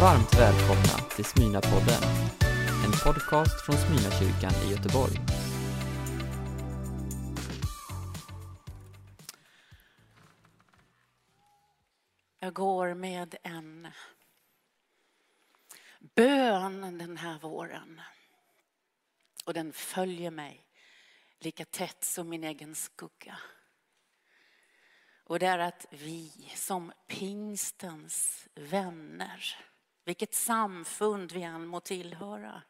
Varmt välkomna till Smyna-podden, en podcast från Smyna-kyrkan i Göteborg. Jag går med en bön den här våren. Och den följer mig lika tätt som min egen skugga. Och det är att vi som pingstens vänner, vilket samfund vi än må tillhöra,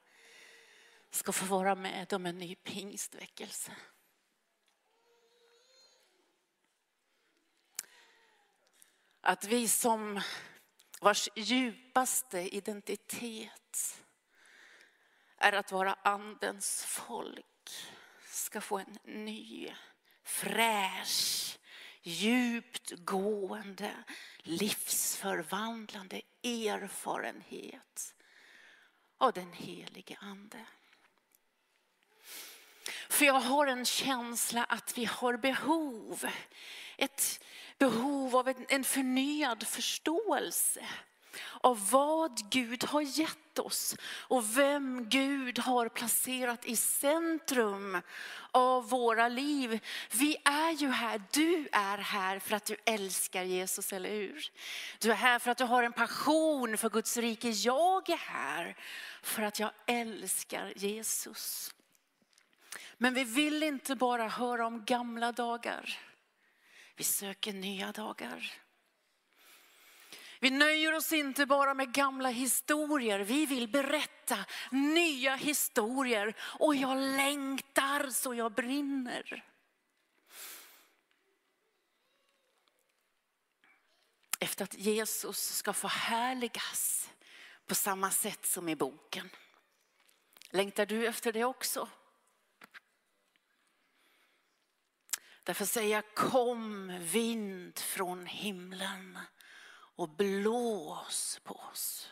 ska få vara med om en ny pingstväckelse. Att vi som vars djupaste identitet är att vara andens folk ska få en ny, fräsch, djupt gående, livsförvandlande erfarenhet av den helige Ande. För jag har en känsla att vi har behov, ett behov av en förnyad förståelse av vad Gud har gett oss och vem Gud har placerat i centrum av våra liv. Vi är ju här, du är här för att du älskar Jesus, eller hur? Du är här för att du har en passion för Guds rike. Jag är här för att jag älskar Jesus. Men vi vill inte bara höra om gamla dagar. Vi söker nya dagar. Vi nöjer oss inte bara med gamla historier. Vi vill berätta nya historier. Och jag längtar så jag brinner. Efter att Jesus ska förhärligas på samma sätt som i boken. Längtar du efter det också? Därför säger jag kom vind från himlen och blås på oss.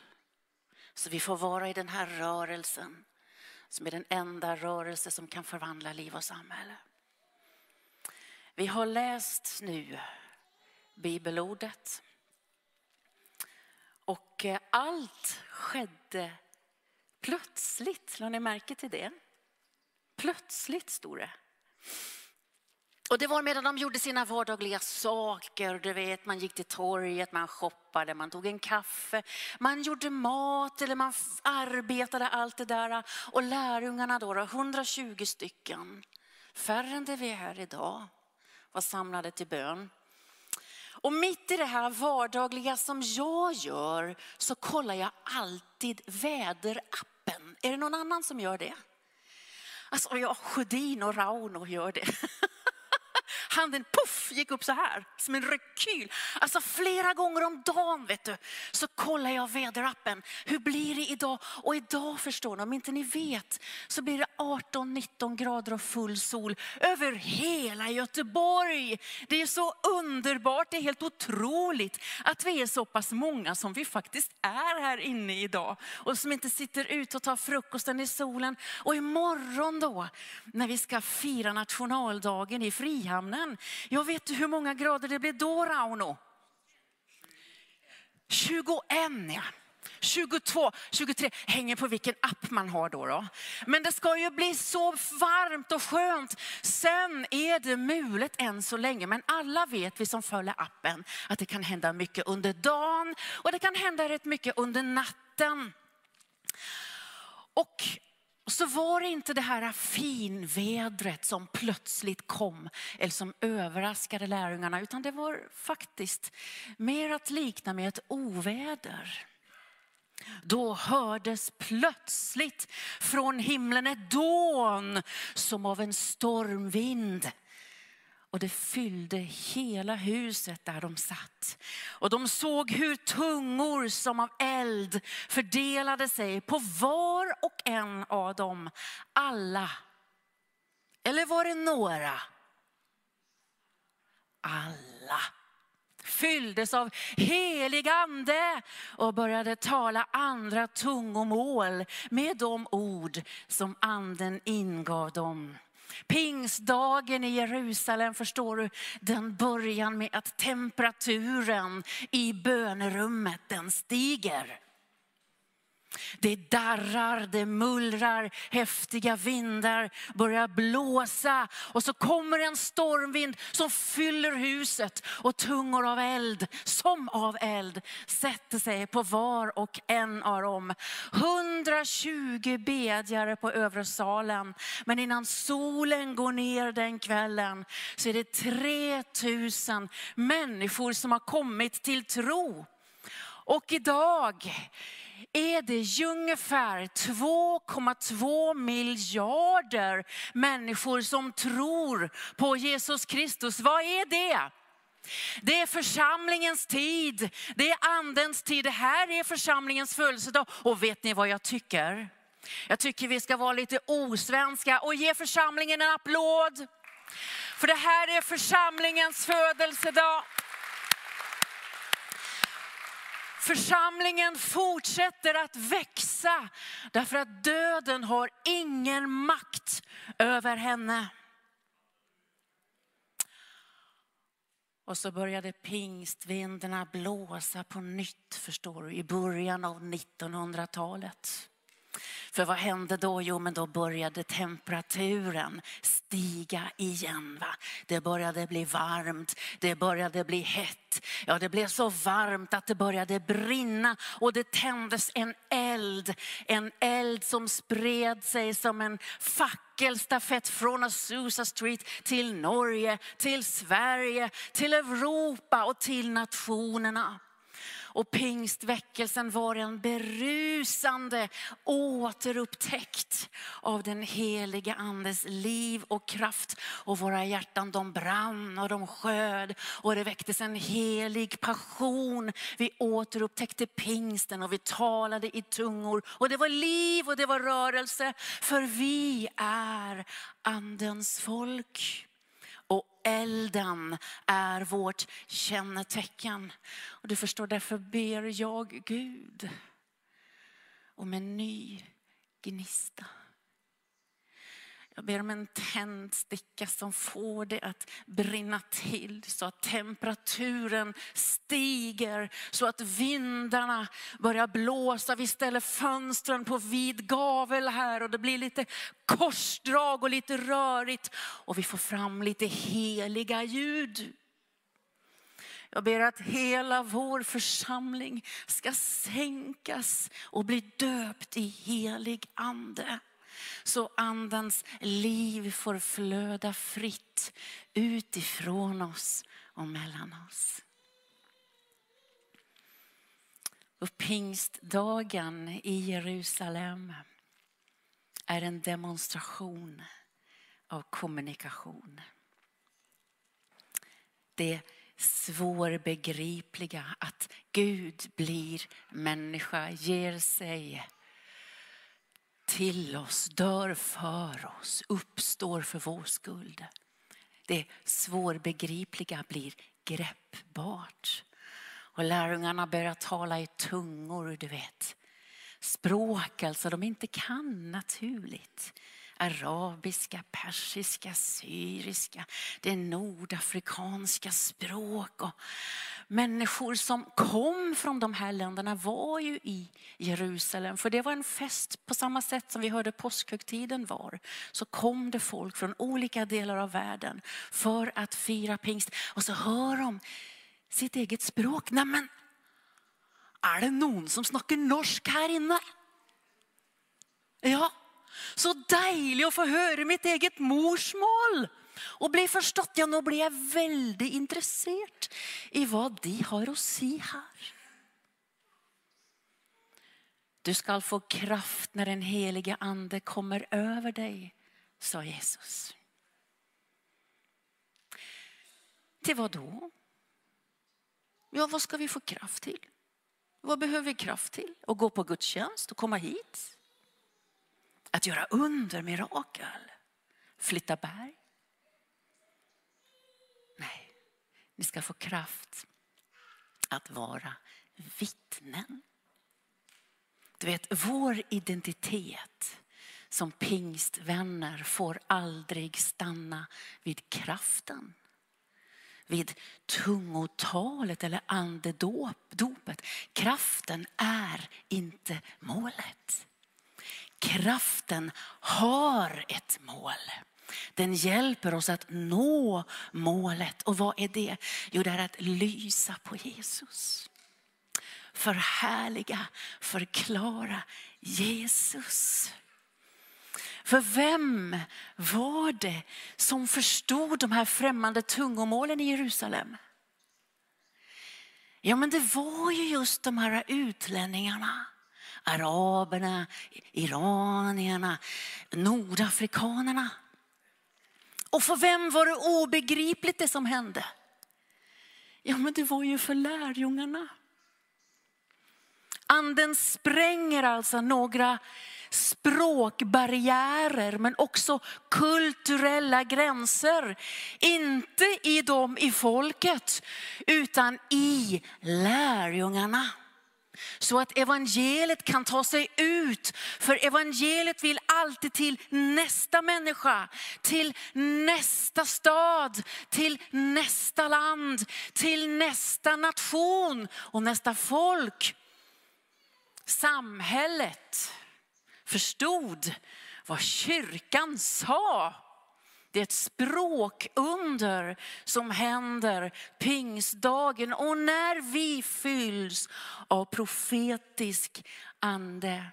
Så vi får vara i den här rörelsen som är den enda rörelse som kan förvandla liv och samhälle. Vi har läst nu bibelordet. Och eh, allt skedde plötsligt. Lade ni märke till det? Plötsligt stod det. Och det var medan de gjorde sina vardagliga saker. Du vet, man gick till torget, man shoppade, man tog en kaffe, man gjorde mat eller man arbetade allt det där. Och lärjungarna då, 120 stycken, färre än det vi är här idag, var samlade till bön. Och mitt i det här vardagliga som jag gör så kollar jag alltid väderappen. Är det någon annan som gör det? Alltså, ja, Sjödin och Rauno gör det. handen puff gick upp så här som en rekyl. Alltså flera gånger om dagen vet du, så kollar jag väderappen. Hur blir det idag? Och idag förstår ni, om inte ni vet så blir det 18-19 grader och full sol över hela Göteborg. Det är så underbart, det är helt otroligt att vi är så pass många som vi faktiskt är här inne idag. Och som inte sitter ute och tar frukosten i solen. Och imorgon då, när vi ska fira nationaldagen i Frihamnen, värmen. Jag vet hur många grader det blir då Rauno? 21 ja. 22, 23, hänger på vilken app man har då, då. Men det ska ju bli så varmt och skönt. Sen är det mulet än så länge. Men alla vet vi som följer appen att det kan hända mycket under dagen och det kan hända rätt mycket under natten. Och så var det inte det här finvädret som plötsligt kom eller som överraskade lärjungarna, utan det var faktiskt mer att likna med ett oväder. Då hördes plötsligt från himlen ett dån som av en stormvind. Och det fyllde hela huset där de satt. Och de såg hur tungor som av eld fördelade sig på var och en av dem. Alla. Eller var det några? Alla fylldes av helig ande och började tala andra tungomål med de ord som anden ingav dem. Pingsdagen i Jerusalem, förstår du, den börjar med att temperaturen i bönerummet den stiger. Det darrar, det mullrar, häftiga vindar börjar blåsa och så kommer en stormvind som fyller huset och tungor av eld, som av eld, sätter sig på var och en av dem. 120 bedjare på övre salen, men innan solen går ner den kvällen så är det 3000 människor som har kommit till tro. Och idag är det ungefär 2,2 miljarder människor som tror på Jesus Kristus. Vad är det? Det är församlingens tid, det är andens tid. Det här är församlingens födelsedag. Och vet ni vad jag tycker? Jag tycker vi ska vara lite osvenska och ge församlingen en applåd. För det här är församlingens födelsedag. Församlingen fortsätter att växa därför att döden har ingen makt över henne. Och så började pingstvindarna blåsa på nytt, förstår du, i början av 1900-talet. För vad hände då? Jo, men då började temperaturen stiga igen. Va? Det började bli varmt, det började bli hett. Ja, det blev så varmt att det började brinna och det tändes en eld. En eld som spred sig som en fackelstafett från Azusa Street till Norge, till Sverige, till Europa och till nationerna. Och pingstväckelsen var en berusande återupptäckt av den heliga andes liv och kraft. Och våra hjärtan de brann och de sköd och det väcktes en helig passion. Vi återupptäckte pingsten och vi talade i tungor och det var liv och det var rörelse. För vi är andens folk elden är vårt kännetecken. Och du förstår, därför ber jag Gud om en ny gnista. Jag ber om en tändsticka som får det att brinna till så att temperaturen stiger, så att vindarna börjar blåsa. Vi ställer fönstren på vid gavel här och det blir lite korsdrag och lite rörigt och vi får fram lite heliga ljud. Jag ber att hela vår församling ska sänkas och bli döpt i helig ande så andens liv får flöda fritt utifrån oss och mellan oss. Och pingstdagen i Jerusalem är en demonstration av kommunikation. Det svårbegripliga att Gud blir människa, ger sig till oss, dör för oss, uppstår för vår skuld. Det svårbegripliga blir greppbart. Och lärjungarna börjar tala i tungor, du vet. Språk alltså de inte kan naturligt. Arabiska, persiska, syriska, det nordafrikanska språk. Och människor som kom från de här länderna var ju i Jerusalem. För det var en fest på samma sätt som vi hörde påskhögtiden var. Så kom det folk från olika delar av världen för att fira pingst. Och så hör de sitt eget språk. Nej, men, är det någon som snackar norsk här inne? Ja, så dejligt att få höra mitt eget morsmål och bli förstått. Ja, nu blir jag väldigt intresserad i vad de har att säga här. Du ska få kraft när den heliga ande kommer över dig, sa Jesus. Till vad då? Ja, vad ska vi få kraft till? Vad behöver vi kraft till? Att gå på gudstjänst och komma hit? Att göra under, mirakel? Flytta berg? Nej, ni ska få kraft att vara vittnen. Du vet, vår identitet som pingstvänner får aldrig stanna vid kraften. vid tungotalet eller andedopet. Kraften är inte målet. Kraften har ett mål. Den hjälper oss att nå målet. Och vad är det? Jo, det är att lysa på Jesus. Förhärliga, förklara Jesus. För vem var det som förstod de här främmande tungomålen i Jerusalem? Ja, men det var ju just de här utlänningarna. Araberna, iranierna, nordafrikanerna. Och för vem var det obegripligt det som hände? Ja, men det var ju för lärjungarna. Anden spränger alltså några språkbarriärer men också kulturella gränser. Inte i dem i folket utan i lärjungarna. Så att evangeliet kan ta sig ut. För evangeliet vill alltid till nästa människa, till nästa stad, till nästa land, till nästa nation och nästa folk. Samhället förstod vad kyrkan sa. Det är ett språkunder som händer pingstdagen och när vi fylls av profetisk ande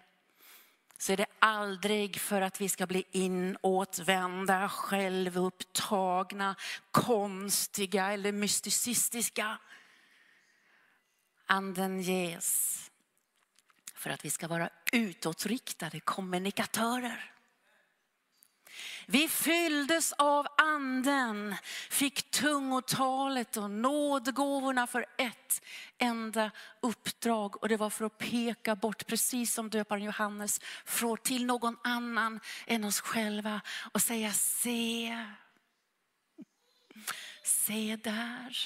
så är det aldrig för att vi ska bli inåtvända, självupptagna, konstiga eller mysticistiska. Anden ges för att vi ska vara utåtriktade kommunikatörer. Vi fylldes av anden, fick tungotalet och nådgåvorna för ett enda uppdrag. Och det var för att peka bort, precis som döparen Johannes, från till någon annan än oss själva och säga se, se där.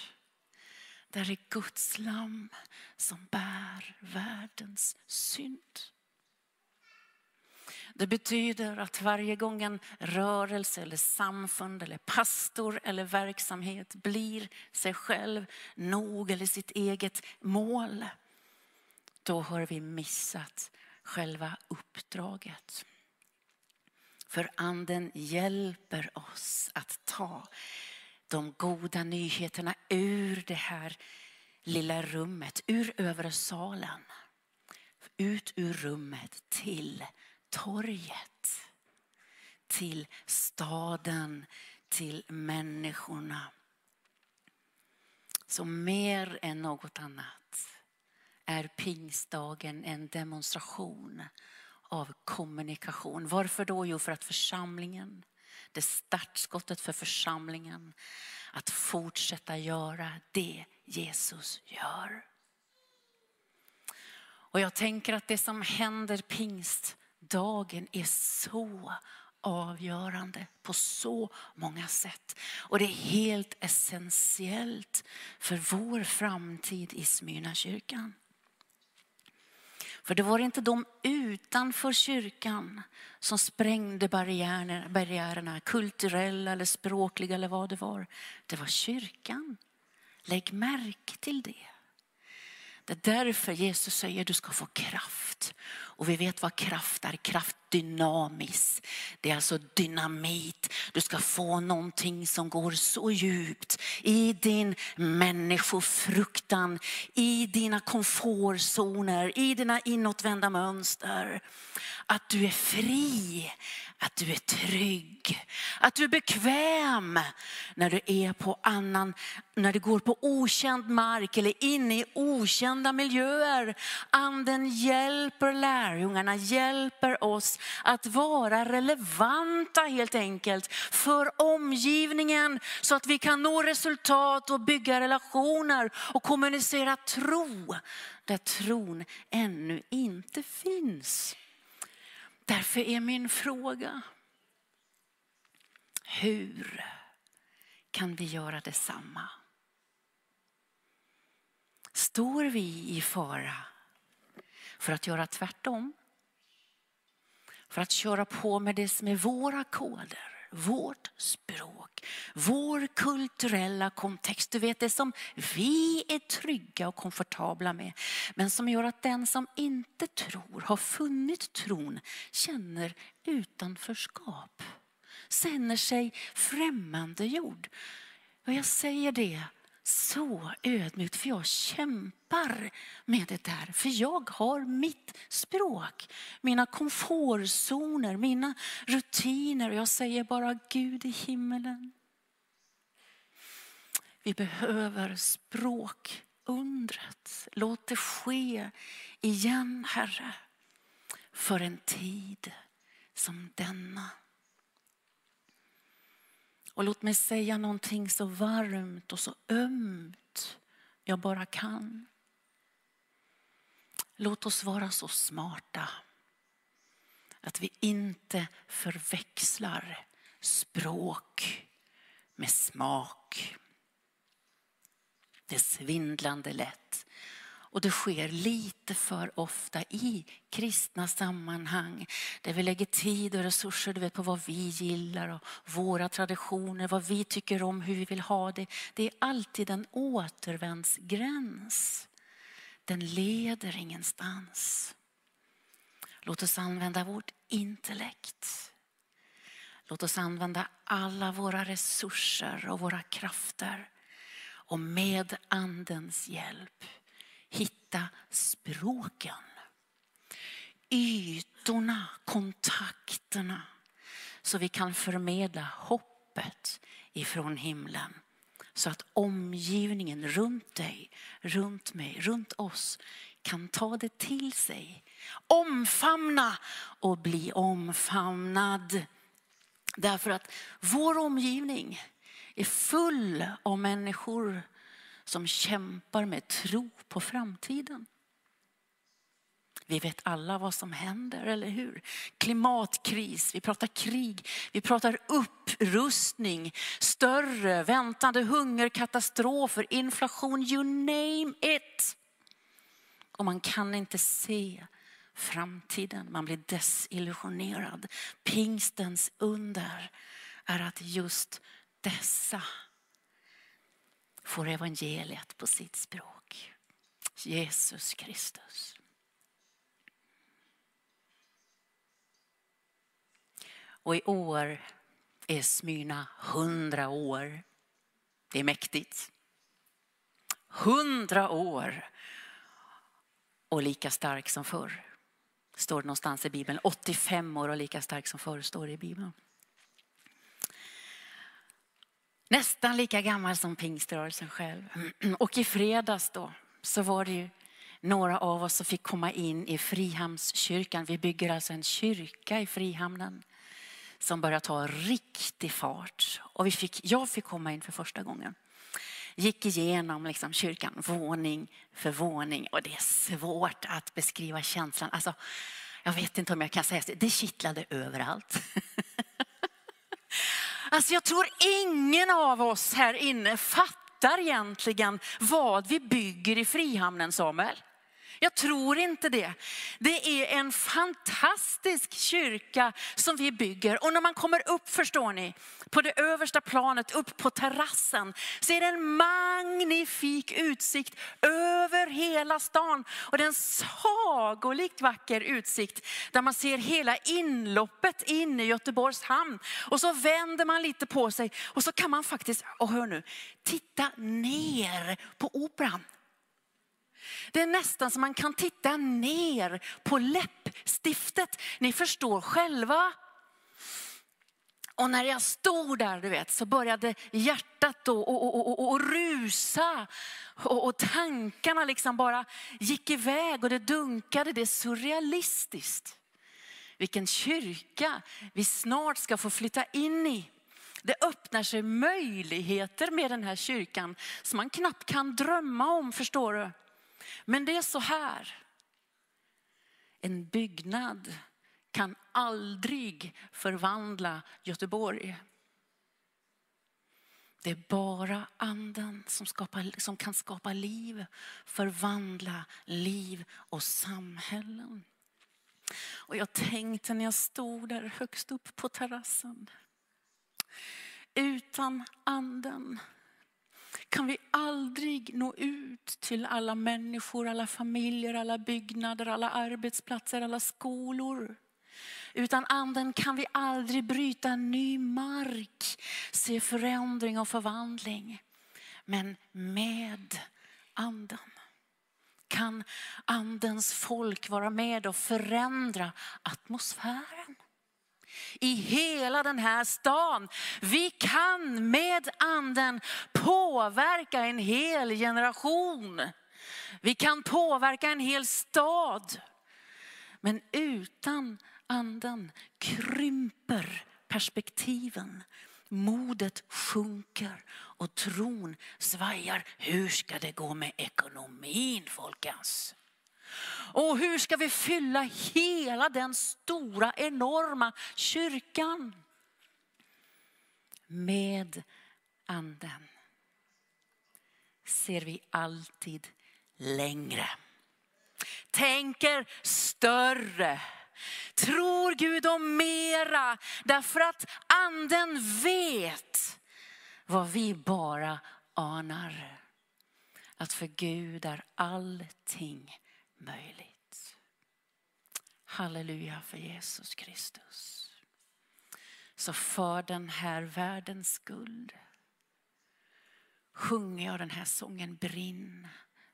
Där är Guds lam som bär världens synd. Det betyder att varje gång en rörelse eller samfund eller pastor eller verksamhet blir sig själv nog eller sitt eget mål, då har vi missat själva uppdraget. För anden hjälper oss att ta de goda nyheterna ur det här lilla rummet, ur övre salen. Ut ur rummet till torget. Till staden, till människorna. Så mer än något annat är pingstdagen en demonstration av kommunikation. Varför då? Jo, för att församlingen det startskottet för församlingen att fortsätta göra det Jesus gör. Och jag tänker att det som händer pingst Dagen är så avgörande på så många sätt. Och det är helt essentiellt för vår framtid i Smyrnakyrkan. För det var inte de utanför kyrkan som sprängde barriärerna, barriärerna, kulturella eller språkliga eller vad det var. Det var kyrkan. Lägg märke till det. Det är därför Jesus säger att du ska få kraft. Och vi vet vad kraft är. Kraft dynamis. Det är alltså dynamit. Du ska få någonting som går så djupt i din människofruktan, i dina komfortzoner, i dina inåtvända mönster. Att du är fri, att du är trygg, att du är bekväm när du är på annan, när du går på okänd mark eller inne i okända miljöer. Anden hjälper lärjungarna, hjälper oss att vara relevanta helt enkelt för omgivningen så att vi kan nå resultat och bygga relationer och kommunicera tro där tron ännu inte finns. Därför är min fråga, hur kan vi göra detsamma? Står vi i fara för att göra tvärtom? För att köra på med det som är våra koder, vårt språk, vår kulturella kontext. Du vet det som vi är trygga och komfortabla med. Men som gör att den som inte tror, har funnit tron, känner utanförskap. Känner sig främmande jord. Och jag säger det så ödmjukt för jag kämpar med det där. För jag har mitt språk, mina komfortzoner, mina rutiner. Och jag säger bara Gud i himmelen. Vi behöver språkundret. Låt det ske igen Herre. För en tid som denna. Och låt mig säga någonting så varmt och så ömt jag bara kan. Låt oss vara så smarta att vi inte förväxlar språk med smak. Det är svindlande lätt och det sker lite för ofta i kristna sammanhang där vi lägger tid och resurser du vet, på vad vi gillar och våra traditioner, vad vi tycker om, hur vi vill ha det. Det är alltid en återvändsgräns. Den leder ingenstans. Låt oss använda vårt intellekt. Låt oss använda alla våra resurser och våra krafter och med andens hjälp hitta språken. Ytorna, kontakterna. Så vi kan förmedla hoppet ifrån himlen. Så att omgivningen runt dig, runt mig, runt oss kan ta det till sig. Omfamna och bli omfamnad. Därför att vår omgivning är full av människor som kämpar med tro på framtiden. Vi vet alla vad som händer, eller hur? Klimatkris, vi pratar krig, vi pratar upprustning, större väntande hungerkatastrofer, inflation, you name it. Och man kan inte se framtiden, man blir desillusionerad. Pingstens under är att just dessa får evangeliet på sitt språk. Jesus Kristus. Och i år är Smyrna hundra år. Det är mäktigt. Hundra år och lika stark som förr. Står det någonstans i Bibeln. 85 år och lika stark som förr står det i Bibeln. Nästan lika gammal som pingströrelsen själv. Och i fredags då så var det ju några av oss som fick komma in i Frihamnskyrkan. Vi bygger alltså en kyrka i Frihamnen som börjar ta riktig fart. Och vi fick, jag fick komma in för första gången. Gick igenom liksom kyrkan våning för våning och det är svårt att beskriva känslan. Alltså, jag vet inte om jag kan säga det, det kittlade överallt. Alltså jag tror ingen av oss här inne fattar egentligen vad vi bygger i Frihamnen Samuel. Jag tror inte det. Det är en fantastisk kyrka som vi bygger. Och när man kommer upp, förstår ni, på det översta planet, upp på terrassen, så är det en magnifik utsikt över hela stan. Och det är en sagolikt vacker utsikt där man ser hela inloppet in i Göteborgs hamn. Och så vänder man lite på sig och så kan man faktiskt, och hör nu, titta ner på operan. Det är nästan som man kan titta ner på läppstiftet. Ni förstår själva. Och när jag stod där du vet, så började hjärtat då och, och, och, och rusa. Och, och tankarna liksom bara gick iväg och det dunkade. Det är surrealistiskt. Vilken kyrka vi snart ska få flytta in i. Det öppnar sig möjligheter med den här kyrkan som man knappt kan drömma om, förstår du. Men det är så här. En byggnad kan aldrig förvandla Göteborg. Det är bara anden som, skapar, som kan skapa liv, förvandla liv och samhällen. Och jag tänkte när jag stod där högst upp på terrassen. Utan anden kan vi aldrig nå ut till alla människor, alla familjer, alla byggnader, alla arbetsplatser, alla skolor. Utan anden kan vi aldrig bryta ny mark, se förändring och förvandling. Men med anden kan andens folk vara med och förändra atmosfären i hela den här stan. Vi kan med anden påverka en hel generation. Vi kan påverka en hel stad. Men utan anden krymper perspektiven. Modet sjunker och tron svajar. Hur ska det gå med ekonomin folkens? Och hur ska vi fylla hela den stora enorma kyrkan? Med anden ser vi alltid längre. Tänker större. Tror Gud om mera därför att anden vet vad vi bara anar. Att för Gud är allting möjligt. Halleluja för Jesus Kristus. Så för den här världens skull sjunger jag den här sången Brinn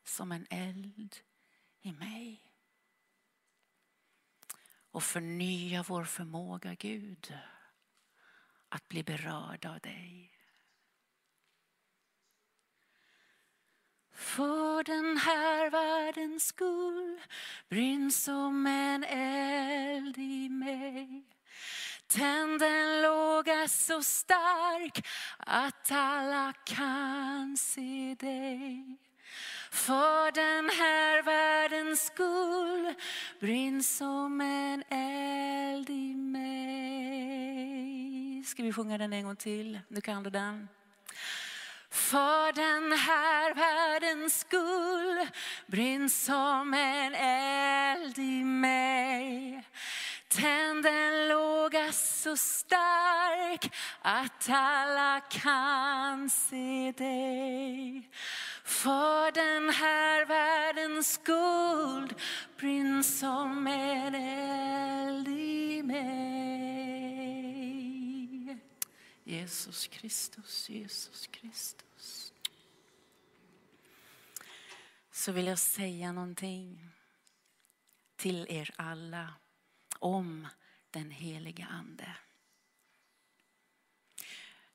som en eld i mig. Och förnya vår förmåga Gud att bli berörd av dig. För den här världens skull brinn som en eld i mig. Tänd en låga så stark att alla kan se dig. För den här världens skull brinn som en eld i mig. Ska vi sjunga den en gång till? Du kan du den. För den här världens skull brinn som en eld i mig. Tänd en låga så stark att alla kan se dig. För den här världens skuld brinn som en eld i mig. Jesus Kristus, Jesus Kristus. Så vill jag säga någonting till er alla om den heliga Ande.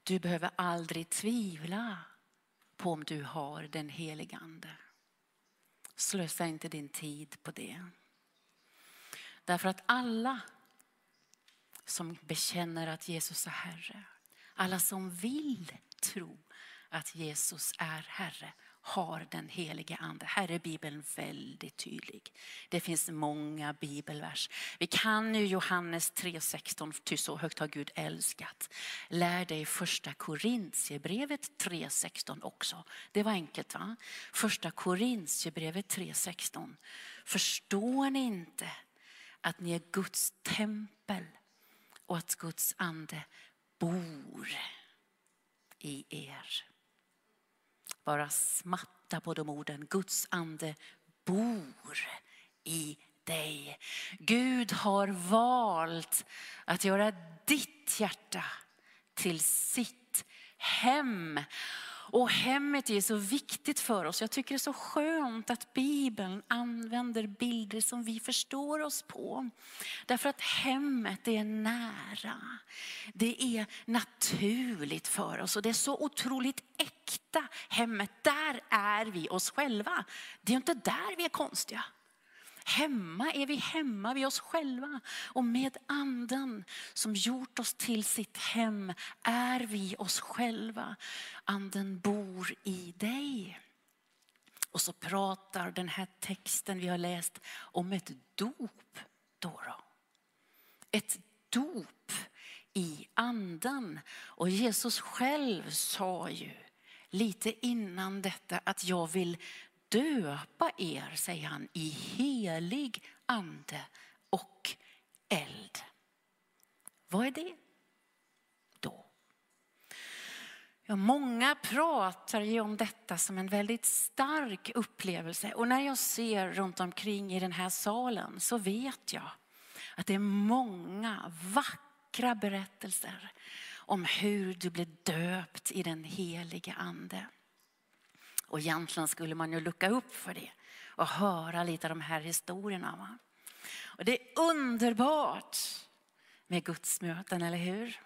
Du behöver aldrig tvivla på om du har den heliga Ande. Slösa inte din tid på det. Därför att alla som bekänner att Jesus är Herre alla som vill tro att Jesus är Herre har den helige ande. Här är Bibeln väldigt tydlig. Det finns många bibelvers. Vi kan ju Johannes 3.16, ty så högt har Gud älskat. Lär dig första Korintierbrevet 3.16 också. Det var enkelt va? Första Korintierbrevet 3.16. Förstår ni inte att ni är Guds tempel och att Guds ande bor i er. Bara smatta på de orden. Guds ande bor i dig. Gud har valt att göra ditt hjärta till sitt hem. Och hemmet är så viktigt för oss. Jag tycker det är så skönt att Bibeln använder bilder som vi förstår oss på. Därför att hemmet är nära. Det är naturligt för oss och det är så otroligt äkta. Hemmet, där är vi oss själva. Det är inte där vi är konstiga. Hemma är vi hemma vid oss själva och med anden som gjort oss till sitt hem är vi oss själva. Anden bor i dig. Och så pratar den här texten vi har läst om ett dop. Då, då. Ett dop i anden. Och Jesus själv sa ju lite innan detta att jag vill döpa er, säger han, i helig ande och eld. Vad är det då? Ja, många pratar ju om detta som en väldigt stark upplevelse och när jag ser runt omkring i den här salen så vet jag att det är många vackra berättelser om hur du blev döpt i den heliga ande. Och egentligen skulle man ju lucka upp för det och höra lite av de här historierna. Va? Och det är underbart med Guds möten, eller hur?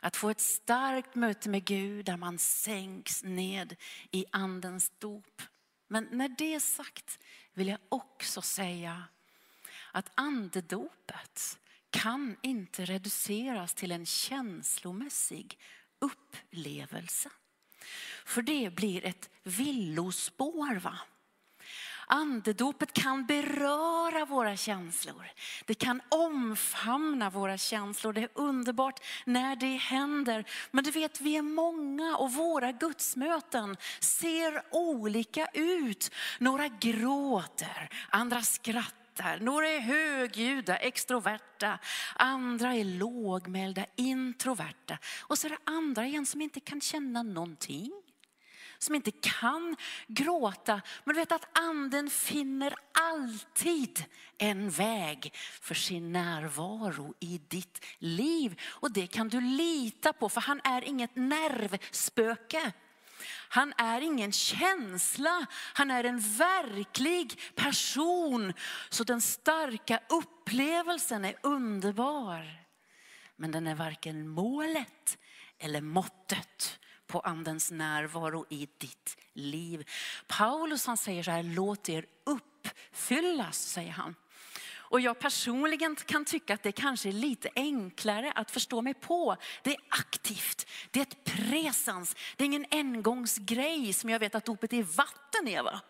Att få ett starkt möte med Gud där man sänks ned i andens dop. Men när det är sagt vill jag också säga att andedopet kan inte reduceras till en känslomässig upplevelse. För det blir ett villospår. Va? Andedopet kan beröra våra känslor. Det kan omfamna våra känslor. Det är underbart när det händer. Men du vet, vi är många och våra gudsmöten ser olika ut. Några gråter, andra skrattar. Några är högljudda, extroverta. Andra är lågmälda, introverta. Och så är det andra igen som inte kan känna någonting som inte kan gråta. Men du vet att anden finner alltid en väg för sin närvaro i ditt liv. Och det kan du lita på för han är inget nervspöke. Han är ingen känsla, han är en verklig person. Så den starka upplevelsen är underbar. Men den är varken målet eller måttet på andens närvaro i ditt liv. Paulus han säger så här, låt er uppfyllas, säger han. Och jag personligen kan tycka att det kanske är lite enklare att förstå mig på. Det är aktivt, det är ett presens, det är ingen engångsgrej som jag vet att dopet i vatten är. Va?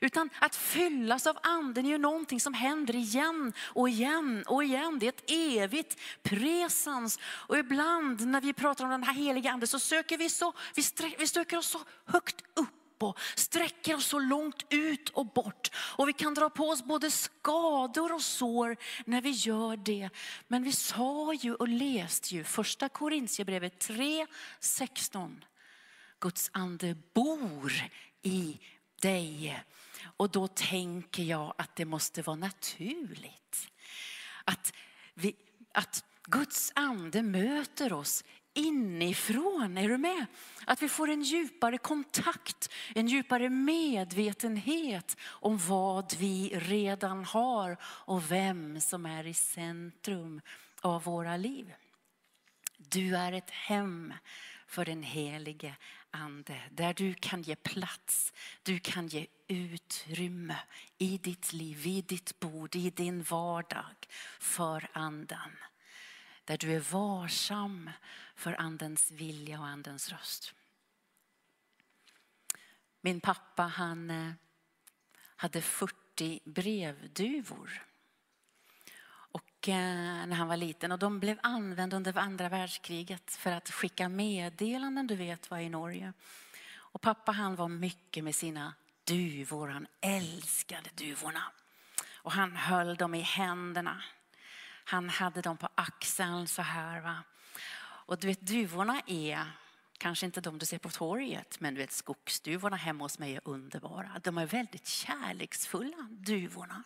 Utan att fyllas av anden är ju någonting som händer igen och igen och igen. Det är ett evigt presens. Och ibland när vi pratar om den här heliga anden så söker vi så, vi, vi söker oss så högt upp och sträcker oss så långt ut och bort. Och vi kan dra på oss både skador och sår när vi gör det. Men vi sa ju och läste ju första Korintierbrevet 3, 16. Guds ande bor i dig. Och då tänker jag att det måste vara naturligt. Att, vi, att Guds ande möter oss inifrån. Är du med? Att vi får en djupare kontakt, en djupare medvetenhet om vad vi redan har och vem som är i centrum av våra liv. Du är ett hem för den helige ande där du kan ge plats, du kan ge utrymme i ditt liv, vid ditt bord, i din vardag för andan. Där du är varsam för andens vilja och andens röst. Min pappa han eh, hade 40 brevduvor. Och, eh, när han var liten. Och de blev använda under andra världskriget för att skicka meddelanden, du vet vad i Norge. Och pappa han var mycket med sina duvor, han älskade duvorna. Och han höll dem i händerna. Han hade dem på axeln så här. Va? Och du vet duvorna är kanske inte de du ser på torget, men du vet skogsduvorna hemma hos mig är underbara. De är väldigt kärleksfulla, duvorna.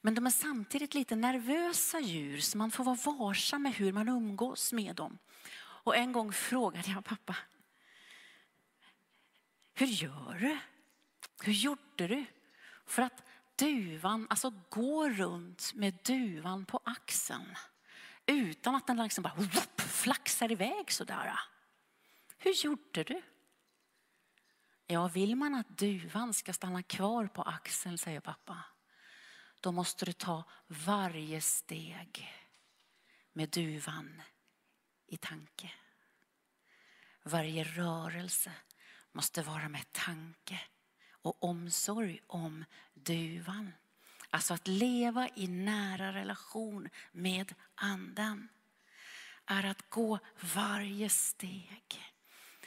Men de är samtidigt lite nervösa djur så man får vara varsam med hur man umgås med dem. Och en gång frågade jag pappa, hur gör du? Hur gjorde du för att duvan, alltså gå runt med duvan på axeln utan att den liksom bara whoop, flaxar iväg sådär? Hur gjorde du? Ja, vill man att duvan ska stanna kvar på axeln, säger pappa, då måste du ta varje steg med duvan i tanke. Varje rörelse måste vara med tanke och omsorg om duvan. Alltså att leva i nära relation med anden är att gå varje steg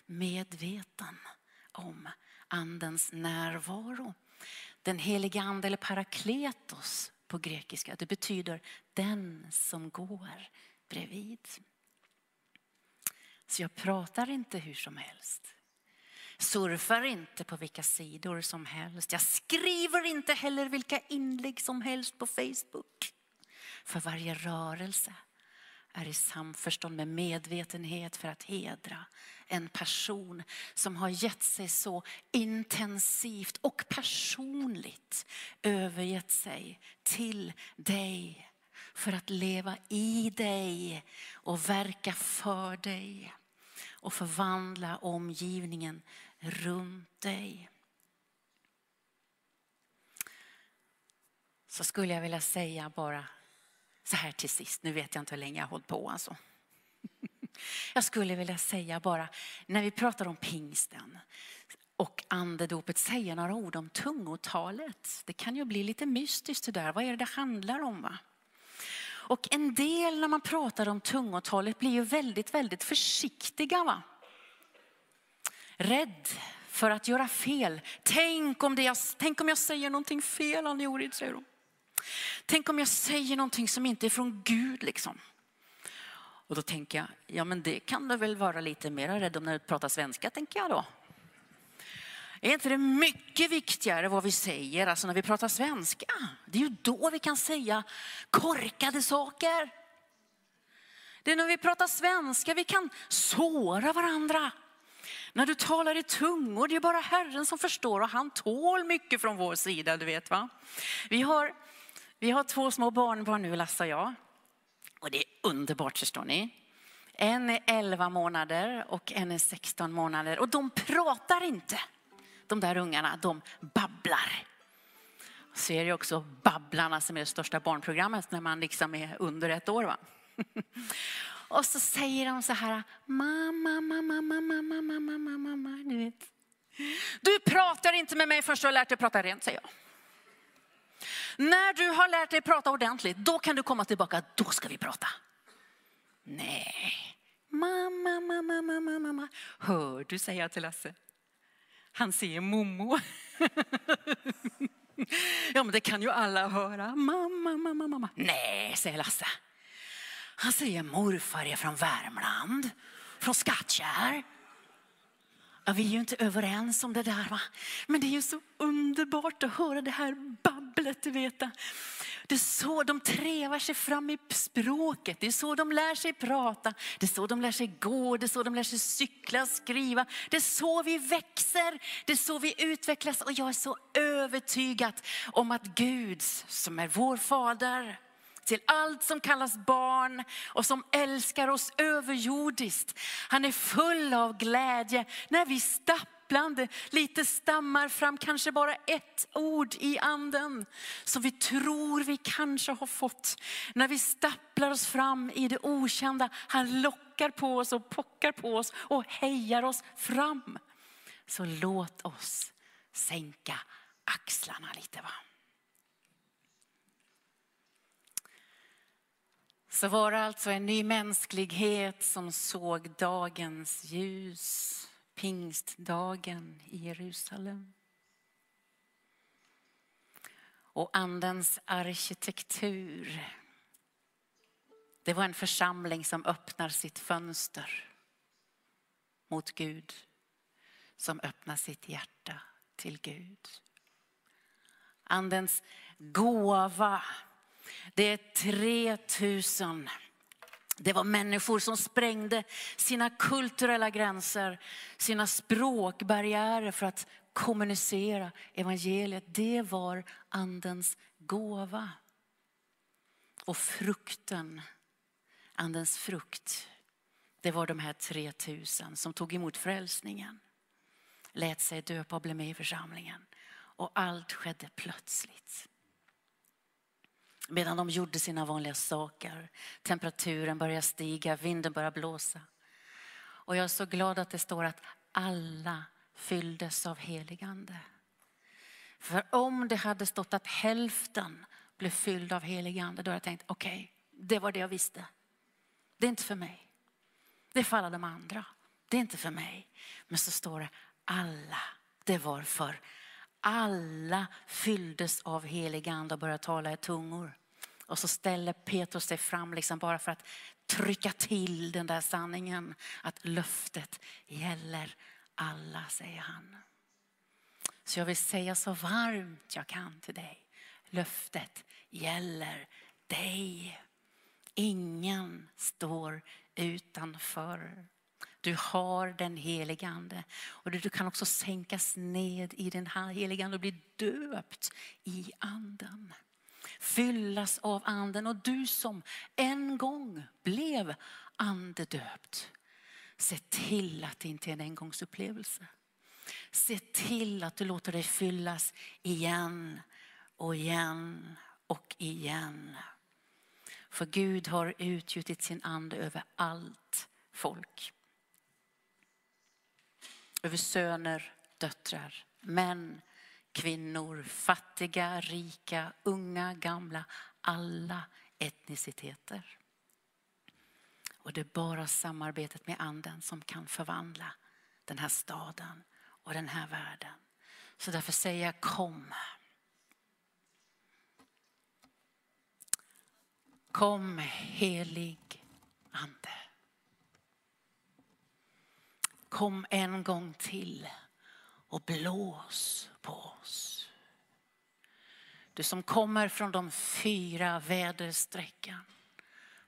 medveten om andens närvaro. Den heliga ande eller parakletos på grekiska, det betyder den som går bredvid. Så jag pratar inte hur som helst. Surfar inte på vilka sidor som helst. Jag skriver inte heller vilka inlägg som helst på Facebook. För varje rörelse är i samförstånd med medvetenhet för att hedra en person som har gett sig så intensivt och personligt övergett sig till dig för att leva i dig och verka för dig och förvandla omgivningen runt dig. Så skulle jag vilja säga bara så här till sist, nu vet jag inte hur länge jag har hållit på alltså. Jag skulle vilja säga bara, när vi pratar om pingsten och andedopet, säga några ord om tungotalet. Det kan ju bli lite mystiskt det där, vad är det det handlar om? Va? Och en del när man pratar om tungotalet blir ju väldigt, väldigt försiktiga. Va? Rädd för att göra fel. Tänk om, det jag, tänk om jag säger någonting fel, Ann-Jorid, säger hon. Tänk om jag säger någonting som inte är från Gud liksom. Och då tänker jag, ja men det kan du väl vara lite mer rädd om när du pratar svenska, tänker jag då. Är inte det mycket viktigare vad vi säger, alltså när vi pratar svenska? Det är ju då vi kan säga korkade saker. Det är när vi pratar svenska vi kan såra varandra. När du talar i tungor, det är bara Herren som förstår och han tål mycket från vår sida, du vet va. Vi har, vi har två små barnbarn nu, Lasse och jag. Och det är underbart förstår ni. En är 11 månader och en är 16 månader och de pratar inte. De där ungarna, de babblar. Så är det också Babblarna som är det största barnprogrammet när man liksom är under ett år. Va? Och så säger de så här, mamma, mamma, mamma, mamma, mamma, mamma, du vet. Du pratar inte med mig förrän du har lärt dig prata rent, säger jag. När du har lärt dig prata ordentligt, då kan du komma tillbaka, då ska vi prata. Nej, mamma, mamma, mamma, mamma. Hör du, säger jag till Lasse. Han säger mommo. Ja, men det kan ju alla höra. Mamma, mamma, mamma. Nej, säger Lasse. Han säger morfar är från Värmland, från Skattkärr. Ja, vi är ju inte överens om det där, va? men det är ju så underbart att höra det här babblet. Du vet. Det är så de trevar sig fram i språket, det är så de lär sig prata, det är så de lär sig gå, det är så de lär sig cykla, skriva. Det är så vi växer, det är så vi utvecklas och jag är så övertygad om att Gud som är vår fader, till allt som kallas barn och som älskar oss överjordiskt. Han är full av glädje när vi stapplande lite stammar fram kanske bara ett ord i anden som vi tror vi kanske har fått. När vi stapplar oss fram i det okända. Han lockar på oss och pockar på oss och hejar oss fram. Så låt oss sänka axlarna lite. va. Så var det alltså en ny mänsklighet som såg dagens ljus, pingstdagen i Jerusalem. Och andens arkitektur. Det var en församling som öppnar sitt fönster mot Gud, som öppnar sitt hjärta till Gud. Andens gåva det är 3000. Det var människor som sprängde sina kulturella gränser, sina språkbarriärer för att kommunicera evangeliet. Det var andens gåva. Och frukten, andens frukt, det var de här 3000 som tog emot frälsningen. Lät sig döpa och blev med i församlingen. Och allt skedde plötsligt medan de gjorde sina vanliga saker. Temperaturen började stiga, vinden började blåsa. Och jag är så glad att det står att alla fylldes av heligande. För om det hade stått att hälften blev fylld av heligande, då hade jag tänkt okej, okay, det var det jag visste. Det är inte för mig. Det är för alla de andra. Det är inte för mig. Men så står det alla. Det var för alla fylldes av helig ande och började tala i tungor. Och så ställer Petrus sig fram liksom bara för att trycka till den där sanningen att löftet gäller alla, säger han. Så jag vill säga så varmt jag kan till dig. Löftet gäller dig. Ingen står utanför. Du har den helige Ande. Och du kan också sänkas ned i den här helige Ande och bli döpt i anden. Fyllas av anden. Och du som en gång blev andedöpt. Se till att det inte är en engångsupplevelse. Se till att du låter dig fyllas igen och igen och igen. För Gud har utgjutit sin ande över allt folk. Över söner, döttrar, män, kvinnor, fattiga, rika, unga, gamla, alla etniciteter. Och det är bara samarbetet med anden som kan förvandla den här staden och den här världen. Så därför säger jag kom. Kom helig ande. Kom en gång till och blås på oss. Du som kommer från de fyra väderstrecken.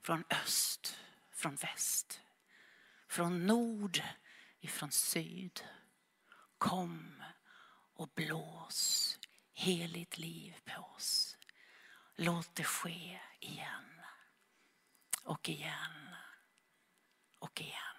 Från öst, från väst, från nord, ifrån syd. Kom och blås heligt liv på oss. Låt det ske igen och igen och igen.